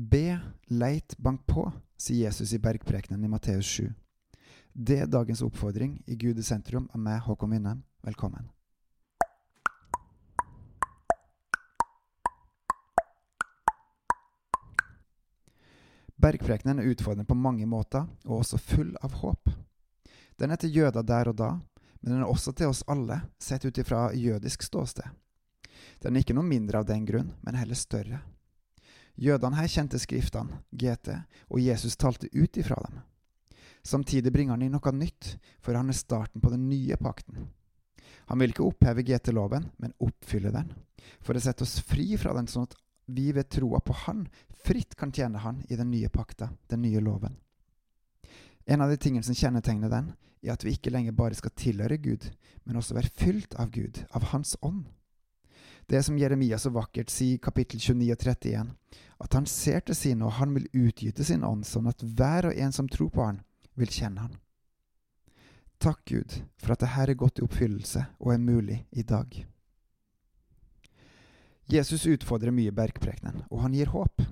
Be, leit, bank på, sier Jesus i bergprekenen i Matteus 7. Det er dagens oppfordring i Gud i sentrum av meg, Håkon Winnem. Velkommen. Bergprekenen er utfordrende på mange måter, og også full av håp. Den er til jøder der og da, men den er også til oss alle, sett ut ifra jødisk ståsted. Den er ikke noe mindre av den grunn, men heller større. Jødene her kjente skriftene, GT, og Jesus talte ut ifra dem. Samtidig bringer han inn noe nytt, for han er starten på den nye pakten. Han vil ikke oppheve GT-loven, men oppfylle den, for å sette oss fri fra den, sånn at vi ved troa på Han fritt kan tjene Han i den nye pakta, den nye loven. En av de tingene som kjennetegner den, er at vi ikke lenger bare skal tilhøre Gud, men også være fylt av Gud, av Hans ånd. Det som Jeremia så vakkert sier i kapittel 29 og 31, at han ser til sine, og han vil utgyte sin ånd, sånn at hver og en som tror på han, vil kjenne han. Takk, Gud, for at dette er gått i oppfyllelse og er mulig i dag. Jesus utfordrer mye bergprekenen, og han gir håp.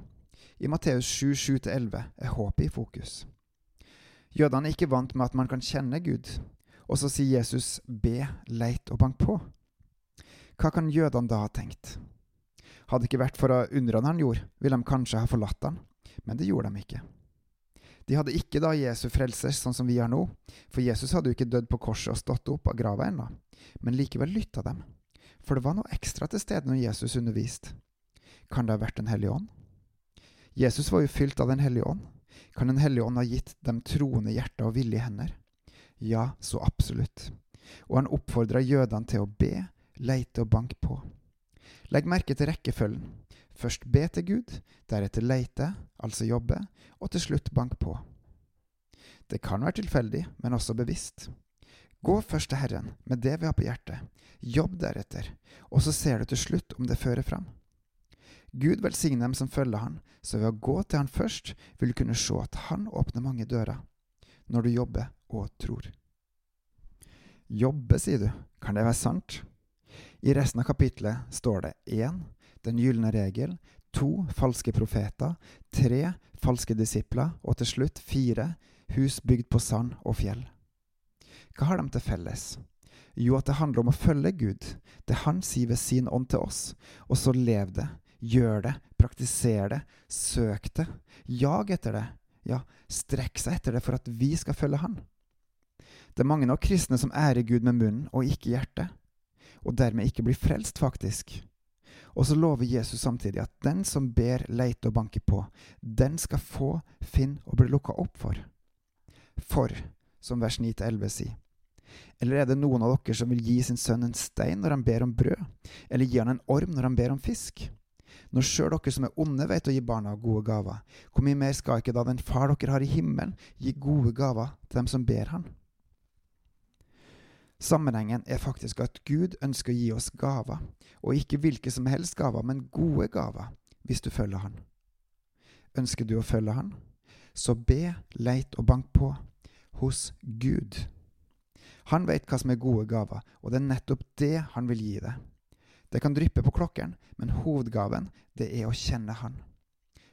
I Matteus 7, 7-11 er håpet i fokus. Jødene er ikke vant med at man kan kjenne Gud, og så sier Jesus be, leit og bank på. Hva kan jødene da ha tenkt? Hadde det ikke vært for undrene han gjorde, ville de kanskje ha forlatt han, men det gjorde de ikke. De hadde ikke da Jesu frelser sånn som vi har nå, for Jesus hadde jo ikke dødd på korset og stått opp av grava ennå, men likevel lytta dem, for det var noe ekstra til stede når Jesus underviste. Kan det ha vært Den hellige ånd? Jesus var jo fylt av Den hellige ånd. Kan Den hellige ånd ha gitt dem troende hjerter og villige hender? Ja, så absolutt. Og han oppfordra jødene til å be, leite og banke på. Legg merke til rekkefølgen. Først be til Gud, deretter leite, altså jobbe, og til slutt bank på. Det kan være tilfeldig, men også bevisst. Gå først til Herren med det vi har på hjertet, jobb deretter, og så ser du til slutt om det fører fram. Gud velsigne dem som følger Han, så ved å gå til Han først vil du kunne se at Han åpner mange dører, når du jobber og tror. Jobbe, sier du. Kan det være sant? I resten av kapitlet står det 1. Den gylne regel, 2. Falske profeter, 3. Falske disipler, og til slutt 4. Hus bygd på sand og fjell. Hva har de til felles? Jo, at det handler om å følge Gud, det Han sier ved sin ånd til oss, og så lev det, gjør det, praktiser det, søk det, jag etter det, ja, strekk seg etter det for at vi skal følge Han. Det er mange nok kristne som ærer Gud med munnen og ikke hjertet og dermed ikke blir frelst, faktisk. Og så lover Jesus samtidig at den som ber, leiter og banker på, den skal få, finne og bli lukka opp for. For, som vers 9-11 sier. Eller er det noen av dere som vil gi sin sønn en stein når han ber om brød, eller gi han en orm når han ber om fisk? Når sjøl dere som er onde vet å gi barna gode gaver, hvor mye mer skal ikke da den far dere har i himmelen, gi gode gaver til dem som ber han? Sammenhengen er faktisk at Gud ønsker å gi oss gaver, og ikke hvilke som helst gaver, men gode gaver, hvis du følger Han. Ønsker du å følge Han? Så be, leit og bank på hos Gud. Han vet hva som er gode gaver, og det er nettopp det han vil gi deg. Det kan dryppe på klokken, men hovedgaven, det er å kjenne Han.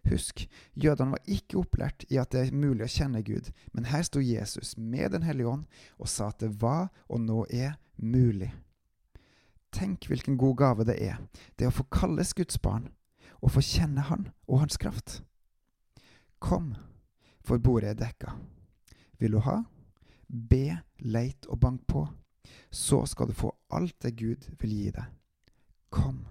Husk, jødene var ikke opplært i at det er mulig å kjenne Gud, men her sto Jesus med Den hellige ånd og sa at det var og nå er mulig. Tenk hvilken god gave det er, det å få kalles Guds barn, og få kjenne Han og Hans kraft. Kom, for bordet er dekka. Vil du ha? Be, leit og bank på. Så skal du få alt det Gud vil gi deg. Kom.